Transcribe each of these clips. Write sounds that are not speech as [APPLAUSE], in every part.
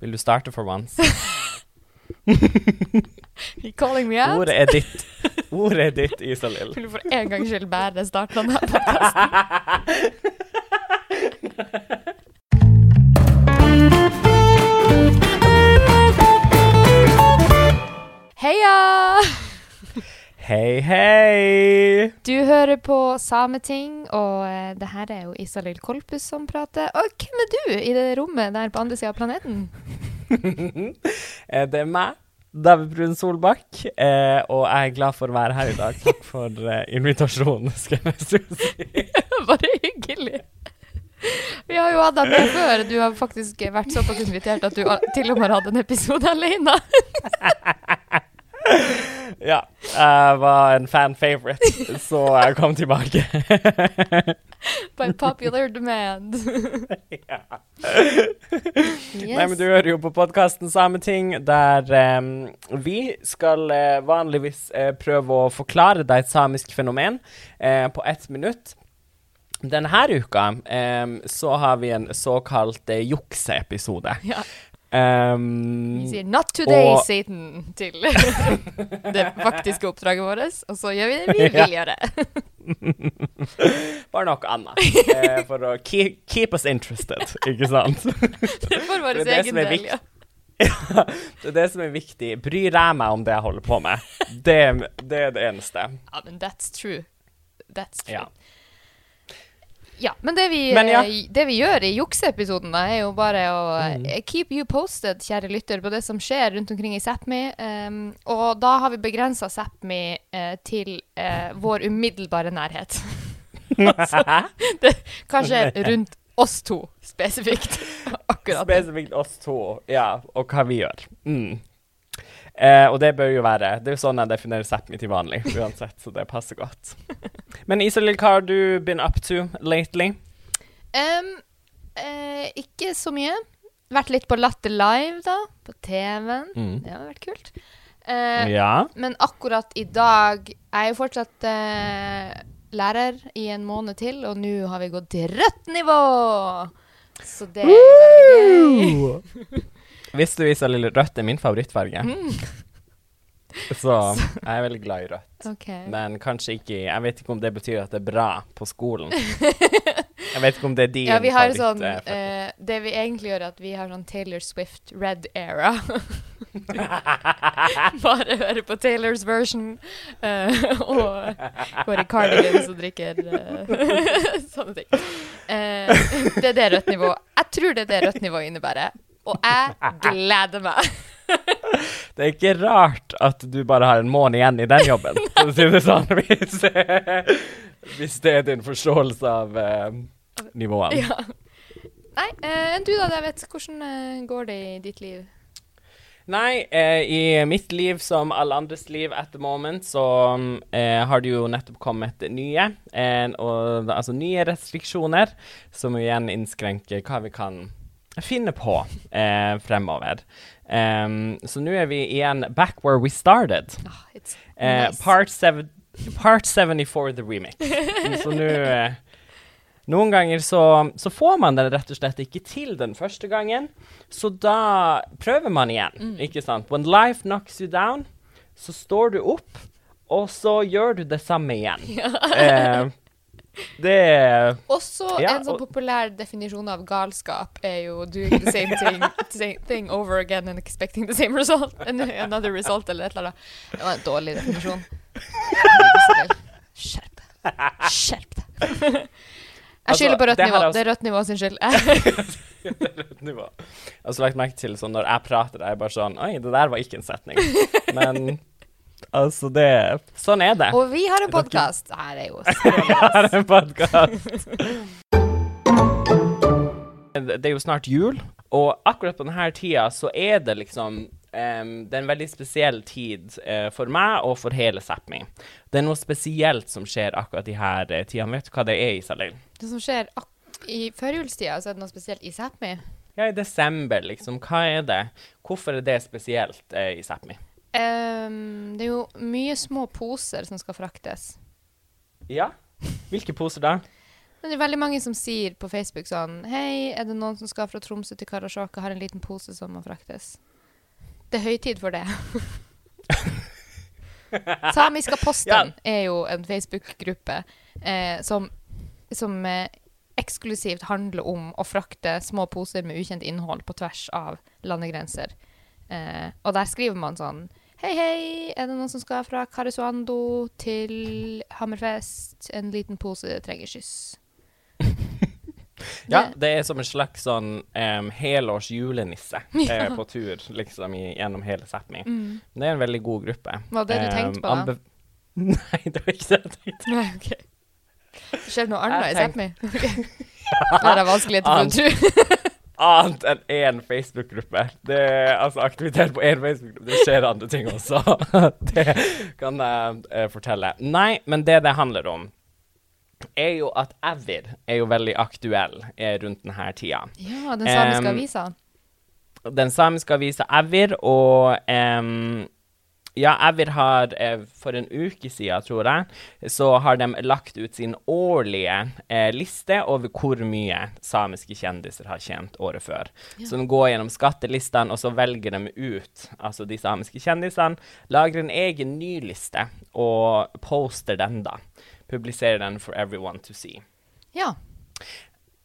Vil du starte for once? [LAUGHS] [LAUGHS] You calling me out? Ordet er ditt. Ordet er ditt, Isalill. Vil du for en gangs skyld bære starten av denne podkasten? [LAUGHS] Heia! Hei, hei! Du hører på Sameting, og uh, det her er jo Isalill Kolpus som prater. Og hvem er du i det rommet der på andre sida av planeten? [LAUGHS] Eh, det er meg, David Brun Solbakk, eh, og jeg er glad for å være her i dag. Takk for eh, invitasjonen, skal jeg si. [LAUGHS] Bare hyggelig. Vi har jo hatt deg med før. Du har faktisk vært såpass invitert at du til og med har hatt en episode alene. [LAUGHS] Ja, jeg var en fan favorite, [LAUGHS] så jeg kom tilbake. [LAUGHS] By popular demand. [LAUGHS] ja. Nei, men du hører jo på podkasten Sameting, der um, vi skal uh, vanligvis uh, prøve å forklare deg et samisk fenomen uh, på ett minutt. Denne uka um, så har vi en såkalt eh, jukseepisode. Ja. Um, Vi sier 'not today, Og- Satan' til [LAUGHS] det faktiske oppdraget vårt, og så gjør vi det vi [LAUGHS] vil gjøre. [LAUGHS] bare noe annet. Eh, for å keep, keep us interested, ikke sant? Det får vår egen del, ja. Ja, det er det som er viktig. Bryr jeg meg om det jeg holder på med? Det, det er det eneste. Ja, men that's true. That's true. Ja. Ja, men det vi, Men ja. eh, det vi gjør i jukseepisoden, er jo bare å Mm. eh, keep you posted, kjære lytter, på det som skjer rundt omkring i Sápmi. Um, og da har vi begrensa Sápmi uh, til uh, vår umiddelbare nærhet. [LAUGHS] altså, det, kanskje rundt oss to spesifikt. [LAUGHS] Akkurat. Spesifikt oss to, ja, og hva vi gjør. Mm. Eh, og det bør jo være Det er jo sånn jeg definerer Sápmi til vanlig, uansett, så det passer godt. Men Isalill, hva har du been up to lately? Um, eh, ikke så mye. Vært litt på Latter Live, da. På TV-en. Mm. Det har vært kult. Eh, Ja. Men akkurat i dag Jeg er jo fortsatt eh, lærer i en måned til, og nå har vi gått til rødt nivå! Så det er veldig gøy. [LAUGHS] Visste du, Isalill, rødt er min favorittfarge? Mm. [LAUGHS] Så jeg er veldig glad i rødt. Okay. Men kanskje ikke Jeg vet ikke om det betyr at det er bra på skolen. [LAUGHS] Jeg vet ikke om det er din Ja, vi har favoritt. sånn eh, eh, Det vi egentlig gjør, er at vi har sånn Taylor Swift red era. [LAUGHS] Bare hører på Taylors version. eh, og går i cardigans og drikker eh, sånne ting. Eh, det er det rødt nivå. Jeg tror det er det rødt nivå innebærer. Og jeg gleder meg. [LAUGHS] Det er ikke rart at du bare har en måned igjen i den jobben, [LAUGHS] for å si det sånn. Hvis, [LAUGHS] hvis det er din forståelse av uh, nivåene. Ja. Nei, enn uh, du da, David? Hvordan uh, går det i ditt liv? Nei, eh, i mitt liv som alle andres liv at the moment, så har det jo nettopp kommet nye, og, altså nye restriksjoner, som igjen innskrenker hva vi kan finne på eh, fremover. Um, så nå er vi igjen back where we started. Oh, Eh, nice. part, seven, part 74 the remix. [LAUGHS] så nå eh, Noen ganger så, så får man det rett og slett ikke til den første gangen, så da prøver man igjen, Mm. ikke sant? When life knocks you down, så står du opp, og så gjør du det samme igjen. [LAUGHS] eh, det Også Ja, en sånn populær definisjon av galskap er jo doing the same thing, same thing over again and expecting the same result. Another result, eller et eller annet. Det var en dårlig definisjon. Skjerp deg. Skjerp deg. Jeg Altså, skylder på rødt nivå. er Det er rødt nivå sin skyld. [LAUGHS] nivå. Jeg har også lagt merke til sånn når jeg prater, er jeg bare sånn Oi, det der var ikke en setning. Men altså, det Sånn er det. Og vi har en podkast. Her er jo [LAUGHS] Vi har en podkast. Det er jo snart jul, og akkurat på denne tida så er det liksom Um, Det er en veldig spesiell tid uh, for meg og for hele Sápmi. Det er noe spesielt som skjer akkurat i her uh, tidene. Vet du hva det er, Isalill? Det som skjer ak i førjulstida, så er det noe spesielt i Sápmi. Ja, i desember, liksom. Hva er det? Hvorfor er det spesielt uh, i Sápmi? Ehm, det er jo mye små poser som skal fraktes. Ja? Hvilke poser da? Men det er veldig mange som sier på Facebook sånn Hei, er det noen som skal fra Tromsø til Karasjok og har en liten pose som må fraktes? Det er høytid for det. [LAUGHS] Samiska posten er jo en Facebook-gruppe eh, som, som eh, eksklusivt handler om å frakte små poser med ukjent innhold på tvers av landegrenser. Eh, og der skriver man sånn Hei, hei, er det noen som skal fra Karesuando til Hammerfest? En liten pose trenger skyss. [LAUGHS] ja, det er som en slags sånn um, helårs julenisse [LAUGHS] ja. eh, på tur liksom i, gjennom hele Sápmi. Mm. Det er en veldig god gruppe. Var det du tenkte på, da? [LAUGHS] Nei, det var ikke det jeg tenkte. Nei, ok. Skjer det noe annet i Sápmi? Okay. Det er vanskelig å tro annet enn én Facebook-gruppe. Det er altså aktivitet på én Facebook-gruppe. Det skjer andre ting også. [LAUGHS] det kan jeg uh, fortelle. Nei, men det det handler om, er jo at Evir er jo veldig aktuell eh, rundt denne tida. Ja, den samiske um, avisa. Den samiske avisa Evir, og um, ja, Evir har eh, for en uke siden, tror jeg, så har de lagt ut sin årlige eh, liste over hvor mye samiske kjendiser har tjent året før. Ja. Så de går gjennom skattelistene, og så velger de ut altså de samiske kjendisene. Lager en egen ny liste og poster den, da. Publiserer den for everyone to see. Ja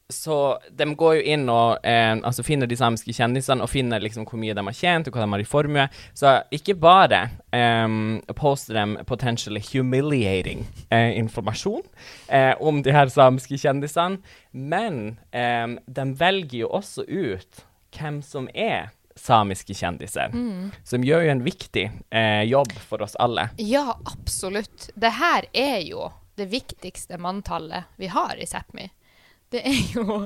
så de går jo inn og eh, altså finner de samiske kjendisene og finner liksom hvor mye de har tjent, og hva de har i formue. Så ikke bare eh, poster de potentially humiliating eh, informasjon eh, om de her samiske kjendisene, men um, de velger jo også ut hvem som er samiske kjendiser. Mm. Som gjør jo en viktig eh, jobb for oss alle. Ja, absolutt. Det her er jo det viktigste manntallet vi har i Sápmi det er jo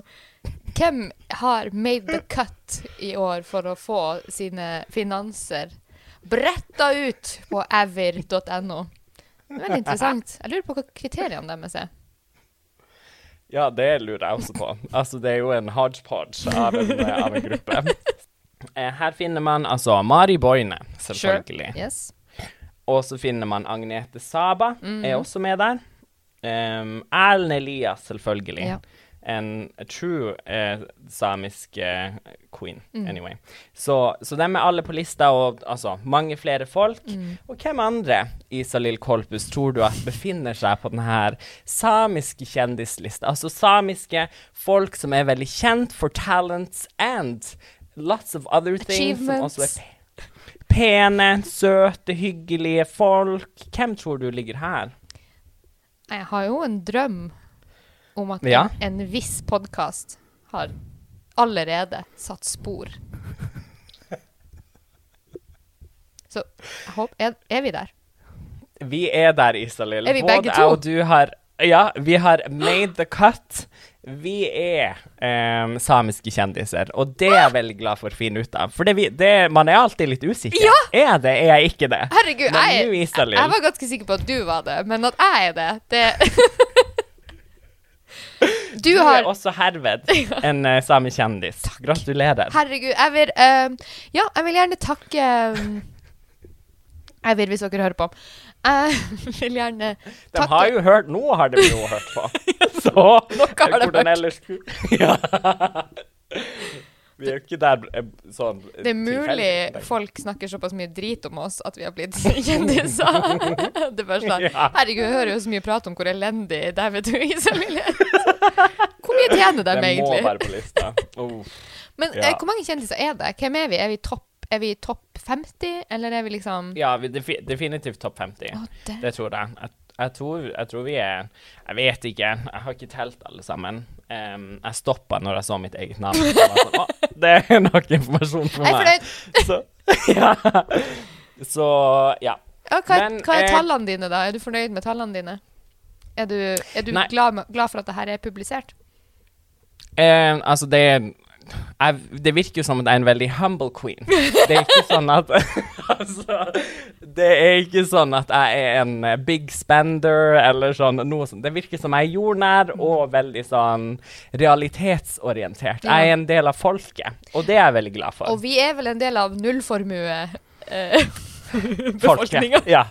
Hvem har made the cut i år for å få sine finanser bretta ut på avir.no? Det veldig interessant. Jeg lurer på hva kriteriene deres er. Ja, det lurer jeg også på. Altså, det er jo en hodgepodge av en, av en gruppe. Eh, her finner man altså Mari Boine, selvfølgelig. Sure. Yes. Og så finner man Agnete Saba, mm. er også med der. Um, Erlend Elias, selvfølgelig. Ja en true eh, samisk eh, queen. Mm. Anyway. Så, så dem er alle på lista, og altså mange flere folk. Mm. Og hvem andre, Isalill Kolpus, tror du at befinner seg på denne samiske kjendislista? Altså samiske folk som er veldig kjent for talents and lots of other things. Som også er pene, søte, hyggelige folk. Hvem tror du ligger her? Jeg har jo en drøm om at ja. en, en, viss podkast har allerede satt spor. [LAUGHS] Så jeg håper er, er, vi der? Vi er der, Isalill. Er vi begge to? og du har Ja, vi har made the cut. Vi er um, samiske kjendiser, og det er jeg veldig glad for å finne ut av. For det vi, det, man er alltid litt usikker. Ja! Er det, er jeg ikke det? Herregud, jeg, jeg, jeg, var ganske sikker på at du var det, men at jeg er det, det [LAUGHS] [LAUGHS] Du, du er også herved [LAUGHS] en uh, samisk kjendis. Gratulerer. Herregud. Jeg vil uh, Ja, jeg vil gjerne takke um, Jeg vil, hvis dere hører på. Jeg [LAUGHS] vil gjerne takke De har jo hørt Nå har de jo hørt på. Så Noe har de hørt. Ellers, ja. Vi er jo ikke der eh, sånn Det er mulig folk snakker såpass mye drit om oss at vi har blitt [LAUGHS] kjendiser. [LAUGHS] det er bare sånn Herregud, jeg hører jo så mye prat om hvor elendig David Louise er. Hvor mye tjener de egentlig? Det må være på lista. Oh. Men ja. eh, hvor mange kjendiser er det? Hvem er vi? Er vi topp er vi topp 50, eller er vi liksom Ja, vi defi definitivt topp 50. Oh, det. det. tror jeg. Jeg. Tror, jeg tror vi er Jeg vet ikke. Jeg har ikke telt alle sammen. Um, jeg stoppa når jeg så mitt eget navn. Sånn, det er nok informasjon for meg. Så, [LAUGHS] ja. Så, ja. ja hva, Men, hva, er eh, tallene dine, da? Er du fornøyd med tallene dine? Er du, er du glad, glad, for at det her er publisert? Um, altså, det er jeg, det virker jo som at jeg er en veldig humble queen. Det er ikke sånn at [LAUGHS] Altså, det er ikke sånn at jeg er en eh, big spender eller sånn noe sånt. Det virker som jeg er jordnær og veldig sånn realitetsorientert. Jeg er en del av folket, og det er jeg veldig glad for. Og vi er vel en del av nullformue. Befolkninga. Ja.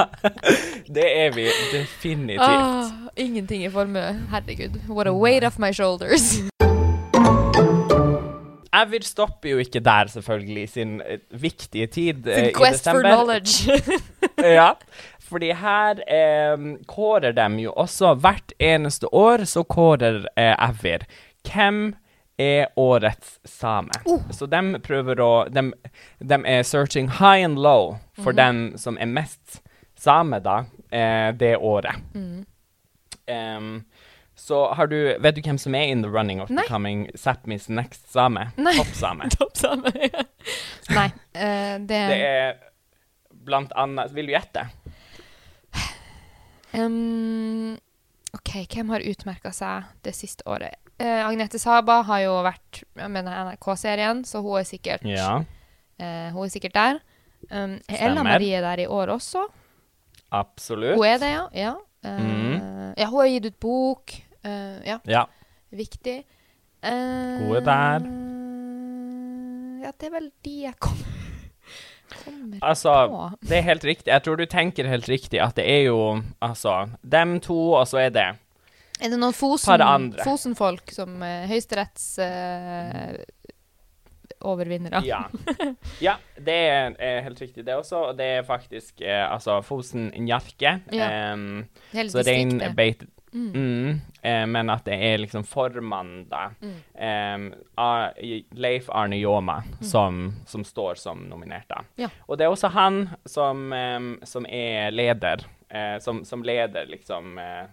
[LAUGHS] det er vi definitivt. Ah, ingenting i formue. Herregud. What a weight off my shoulders. Evir stopper jo ikke der, selvfølgelig, i sin eh, viktige tid eh, i Quest for knowledge. [LAUGHS] ja, fordi her eh, kårer de jo også Hvert eneste år så kårer eh, Evir hvem er årets same. Så de prøver å de, de er searching high and low for den som er mest same, da, eh, det året. Em, så har du Vet du hvem som er in the running of Nei. becoming Sápmis next same? Nei. Toppsame. Topp samme. [LAUGHS] Nei, uh, det, Det er blant annet Vil du gjette? Um, OK, hvem har utmerka seg det siste året? Uh, Agnete Saba har jo vært med NRK-serien, så hun er sikkert, Ja, uh, hun er sikkert der. Um, er Ella Marie der i år også? absolutt. Hun er det, ja. Ja, Uh, mm. ja hun har gitt ut bok. Eh, ja, Ja. viktig. Uh, er der. Ja, det er vel de jeg kommer, [LAUGHS] kommer Altså, på. det er helt riktig. Jeg tror du tenker helt riktig at det er jo altså dem to, og så er det Er det noen Fosen, Fosen-folk som uh, høyesteretts uh, overvinnere? Ja. [LAUGHS] ja, det er, er helt riktig, det også. Og det er faktisk eh, altså Fosen Njarke. Ja. Hele så distriktet. Mm. mm, eh, Men at det er liksom formannen, da. Mm. Eh, Leif Arne Ljåma som, som står som nominert, da. Ja. Og det er også han som, eh, som er leder. Eh, som, som leder, liksom eh,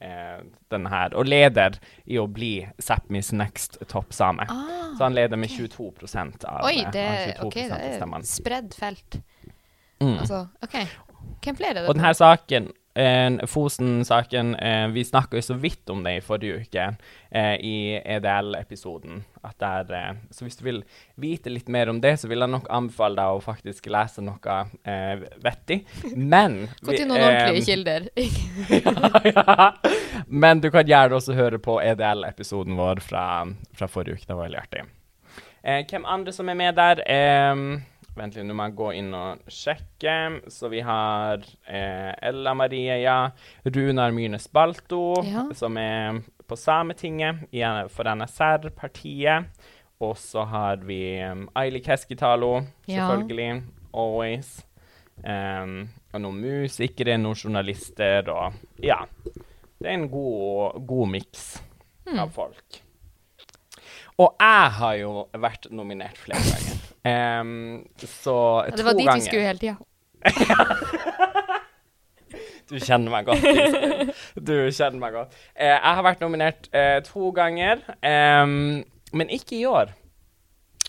eh, den her. Og leder i å bli Sápmis next toppsame. Ah, Så han leder med 22 av, Oi, det, av 22 ok, det er spredd felt. Mm. Altså, OK. Hvem flere er det? Og denne saken, Fosen-saken, eh, vi snakka jo så vidt om det i forrige uke eh, i EDL-episoden. Eh, Så hvis du vil vite litt mer om det, så vil jeg nok anbefale deg å faktisk lese noe eh, vettig. Men Gå til noen eh, ordentlige kilder. [LAUGHS] ja, ja. Men du kan gjerne også høre på EDL-episoden vår fra, fra forrige uke. Det var veldig artig. Eh, hvem andre som er med der? Eh, vent litt, nå må jeg gå inn og sjekke. Så vi har eh, Ella Marie, ja. Runar Myrnes Balto, Ja. som er på Sametinget for NSR-partiet. Og så har vi um, Aili Keskitalo, Ja. selvfølgelig. Always. Um, og noen musikere, noen journalister og Ja. Det er en god, god miks Hmm. av folk. Og jeg har jo vært nominert flere ganger. Um, så Ja, det var dit vi skulle hele tida. [LAUGHS] Du kjenner meg godt. Du kjenner meg godt. Uh, jeg har vært nominert uh, to ganger, um, men ikke i år.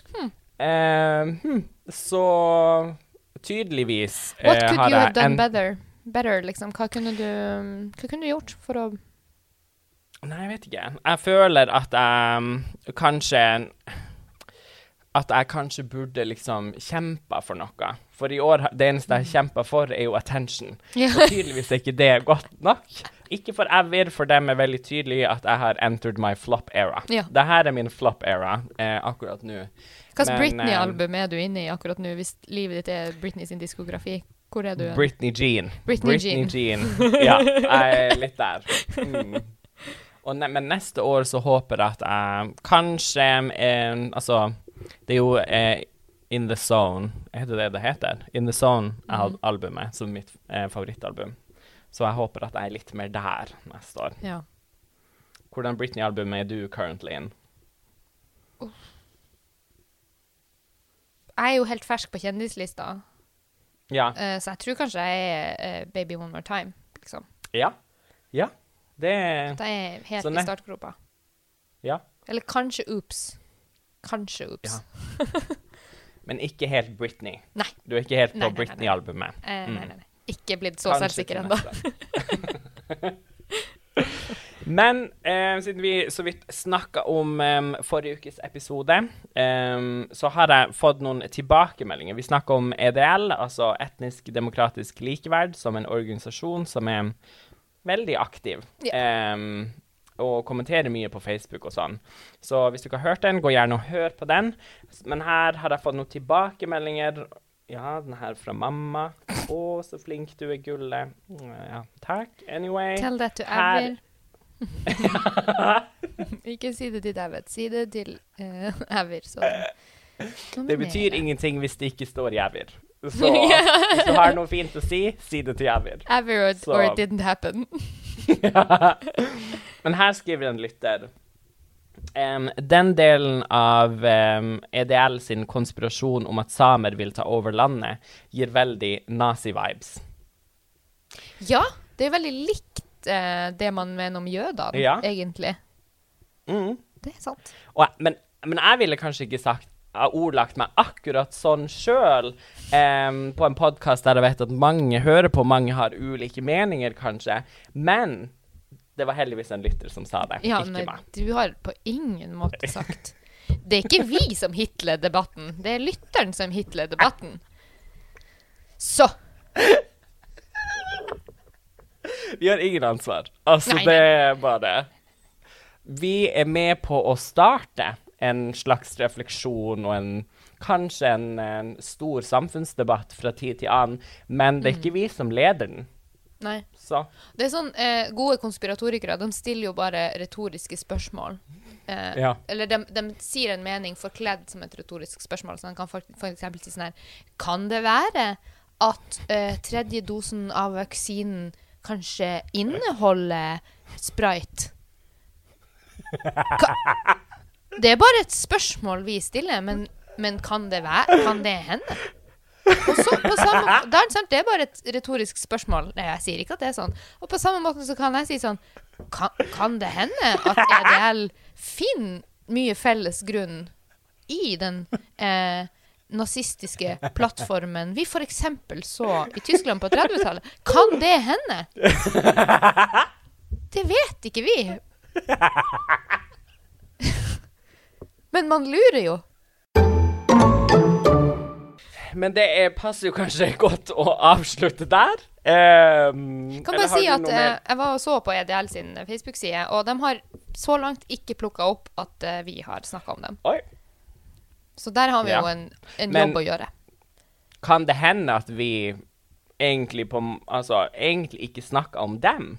Hmm. Uh, hmm. så tydeligvis eh, What could you have done better? Better, liksom. Hva kunne du Hva kunne du gjort for å Nei, jeg vet ikke. Jeg føler at jeg um, kanskje At jeg kanskje burde liksom kjempa for noe. For i år, det eneste jeg kjemper for, er jo attention. Ja. Og tydeligvis er ikke det godt nok. Ikke for ever, for dem er veldig tydelig at jeg har entered my flop era. Ja. Dette er min flop era eh, akkurat nå. Hvilket Britney-album er du inne i akkurat nå, hvis livet ditt er Britney sin diskografi? Hvor er du? Britney Jean. Britney Jean. [LAUGHS] ja, jeg er litt der. Mm. Ne men neste år så håper jeg at jeg kanskje eh, Altså, det er jo eh, In The Zone Er det det det heter? In The Zone-albumet, som mitt eh, favorittalbum. Så jeg håper at jeg er litt mer der neste år. Ja. Hvordan Britney-albumet er du currently in? Jeg er jo helt fersk på kjendislista, Ja. uh, så jeg tror kanskje jeg er uh, Baby One More Time. Liksom. Ja. Ja. Det det er helt i startgropa. Ja. Eller kanskje Oops. Kanskje Oops. Ja. [LAUGHS] Men ikke helt Britney. Nei. Du er ikke helt på. Britney-albumet. Eh, Mm. Nei, nei, nei. Ikke blitt så Kanskje selvsikker ennå. [LAUGHS] Men eh, siden vi så vidt snakka om eh, forrige ukes episode, em, så har jeg fått noen tilbakemeldinger. Vi snakker om EDL, altså Etnisk demokratisk likeverd, som en organisasjon som er veldig aktiv. em, og kommenterer mye på Facebook og sånn. Så hvis du ikke har hørt den, gå gjerne og hør på den. Men her har jeg fått noen tilbakemeldinger. Ja, den her fra mamma. Å, så flink du er, gullet. Ja, takk. Anyway. Tell that to Her- Avir. [LAUGHS] Ikke si det til David. Si det til uh, Avir. Så Det betyr ingenting hvis det ikke står Jævir. [LAUGHS] Så hvis du har noe fint å si, si det til Jævir. Avir or, or it didn't happen. [LAUGHS] Men her skriver en lytter Um, Den delen av um, EDL sin konspirasjon om at samer vil ta over landet, gir veldig nazi-vibes. Ja, det er veldig likt uh, det man mener om jødene, Ja. egentlig. Mm. Det er sant. Og, men, men jeg ville kanskje ikke sagt har ordlagt meg akkurat sånn sjøl på en podkast der jeg vet at mange hører på, mange har ulike meninger, kanskje. Men det var heldigvis en lytter som sa det, Ja, ikke Ja, meg. du har på ingen måte sagt Det er ikke vi som hitler debatten, det er lytteren som hitler debatten. Så Vi har ingen ansvar. Altså, Nei, det er bare Vi er med på å starte en slags refleksjon og en Kanskje en, en stor samfunnsdebatt fra tid til annen, men det er Mm. ikke vi som leder den. Nei. Så Det er sånn, eh, Gode konspiratorikere de stiller jo bare retoriske spørsmål. Eh, Ja. Eller de, de sier en mening forkledd som et retorisk spørsmål. Så de kan eksempel si sånn her Kan det være at eh, tredje dosen av vaksinen kanskje inneholder sprite? [LAUGHS] Ka, det er bare et spørsmål vi stiller, men, men kan det være Kan det hende? Og så på samme, det, er sant, det er bare et retorisk spørsmål. Nei, jeg sier ikke at det er sånn. Og på samme måte så kan jeg si sånn Kan, kan det hende at EDL finner mye felles grunn i den eh, nazistiske plattformen vi f.eks. så i Tyskland på 30-tallet? Kan det hende? [LAUGHS] Det vet ikke vi. Men man lurer jo. Men det er, passer jo kanskje [LAUGHS] godt å avslutte der. Um, Kan bare si at eh, jeg var og så på EDL sin Facebook-side, og de har så langt ikke plukka opp at eh, vi har snakka om dem. Oi. Så der har vi Ja. jo en, en Men- jobb å gjøre. Kan det hende at vi egentlig på Altså, egentlig ikke snakker om dem?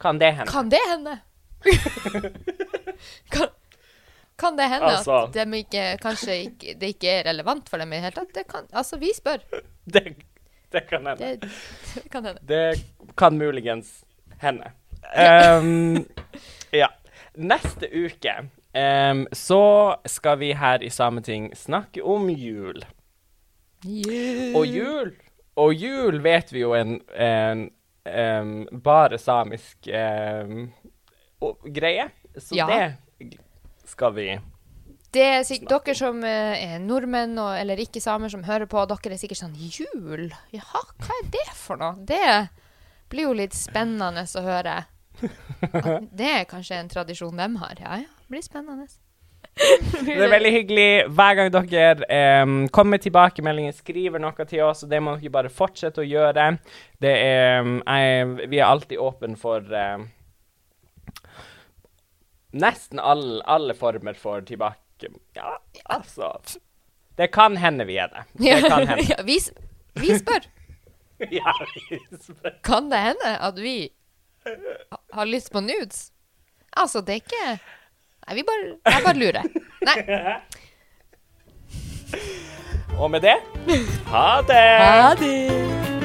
Kan det hende? Kan det hende? [LAUGHS] kan, kan det hende Altså- at de ikke, kanskje ikke, det ikke er relevant for dem i det hele tatt? Det kan, altså, vi spør. [LAUGHS] Det, det kan hende. Det, det kan hende. Det kan muligens hende. Um, [LAUGHS] ja. Neste uke um, så skal vi her i Sameting snakke om jul. Og jul Og jul vet vi jo en, en em, bare samisk um, greie. Så Ja. det skal vi Det er sikkert dere som eh, er nordmenn og, eller ikke samer som hører på, dere er sikkert sånn Jul? Jaha, hva er det for noe? Det blir jo litt spennende å høre. At [LAUGHS] det er kanskje en tradisjon de har. Ja ja, det blir spennende. Det er veldig hyggelig hver gang dere eh, kommer med tilbakemeldinger, skriver noe til oss, og det må dere bare fortsette å gjøre. Det er, jeg, vi er alltid åpne for em, nesten alle, alle former for tilbake... Ja, altså Det kan hende vi er det. Det kan [LAUGHS] hende. Ja, vi, vi spør. [LAUGHS] Ja, vi spør. Kan det hende at vi har lyst på nudes? Altså, det er ikke Nei, vi bare Jeg bare lurer. Nei. [LAUGHS] Og med det ha det! Ha det.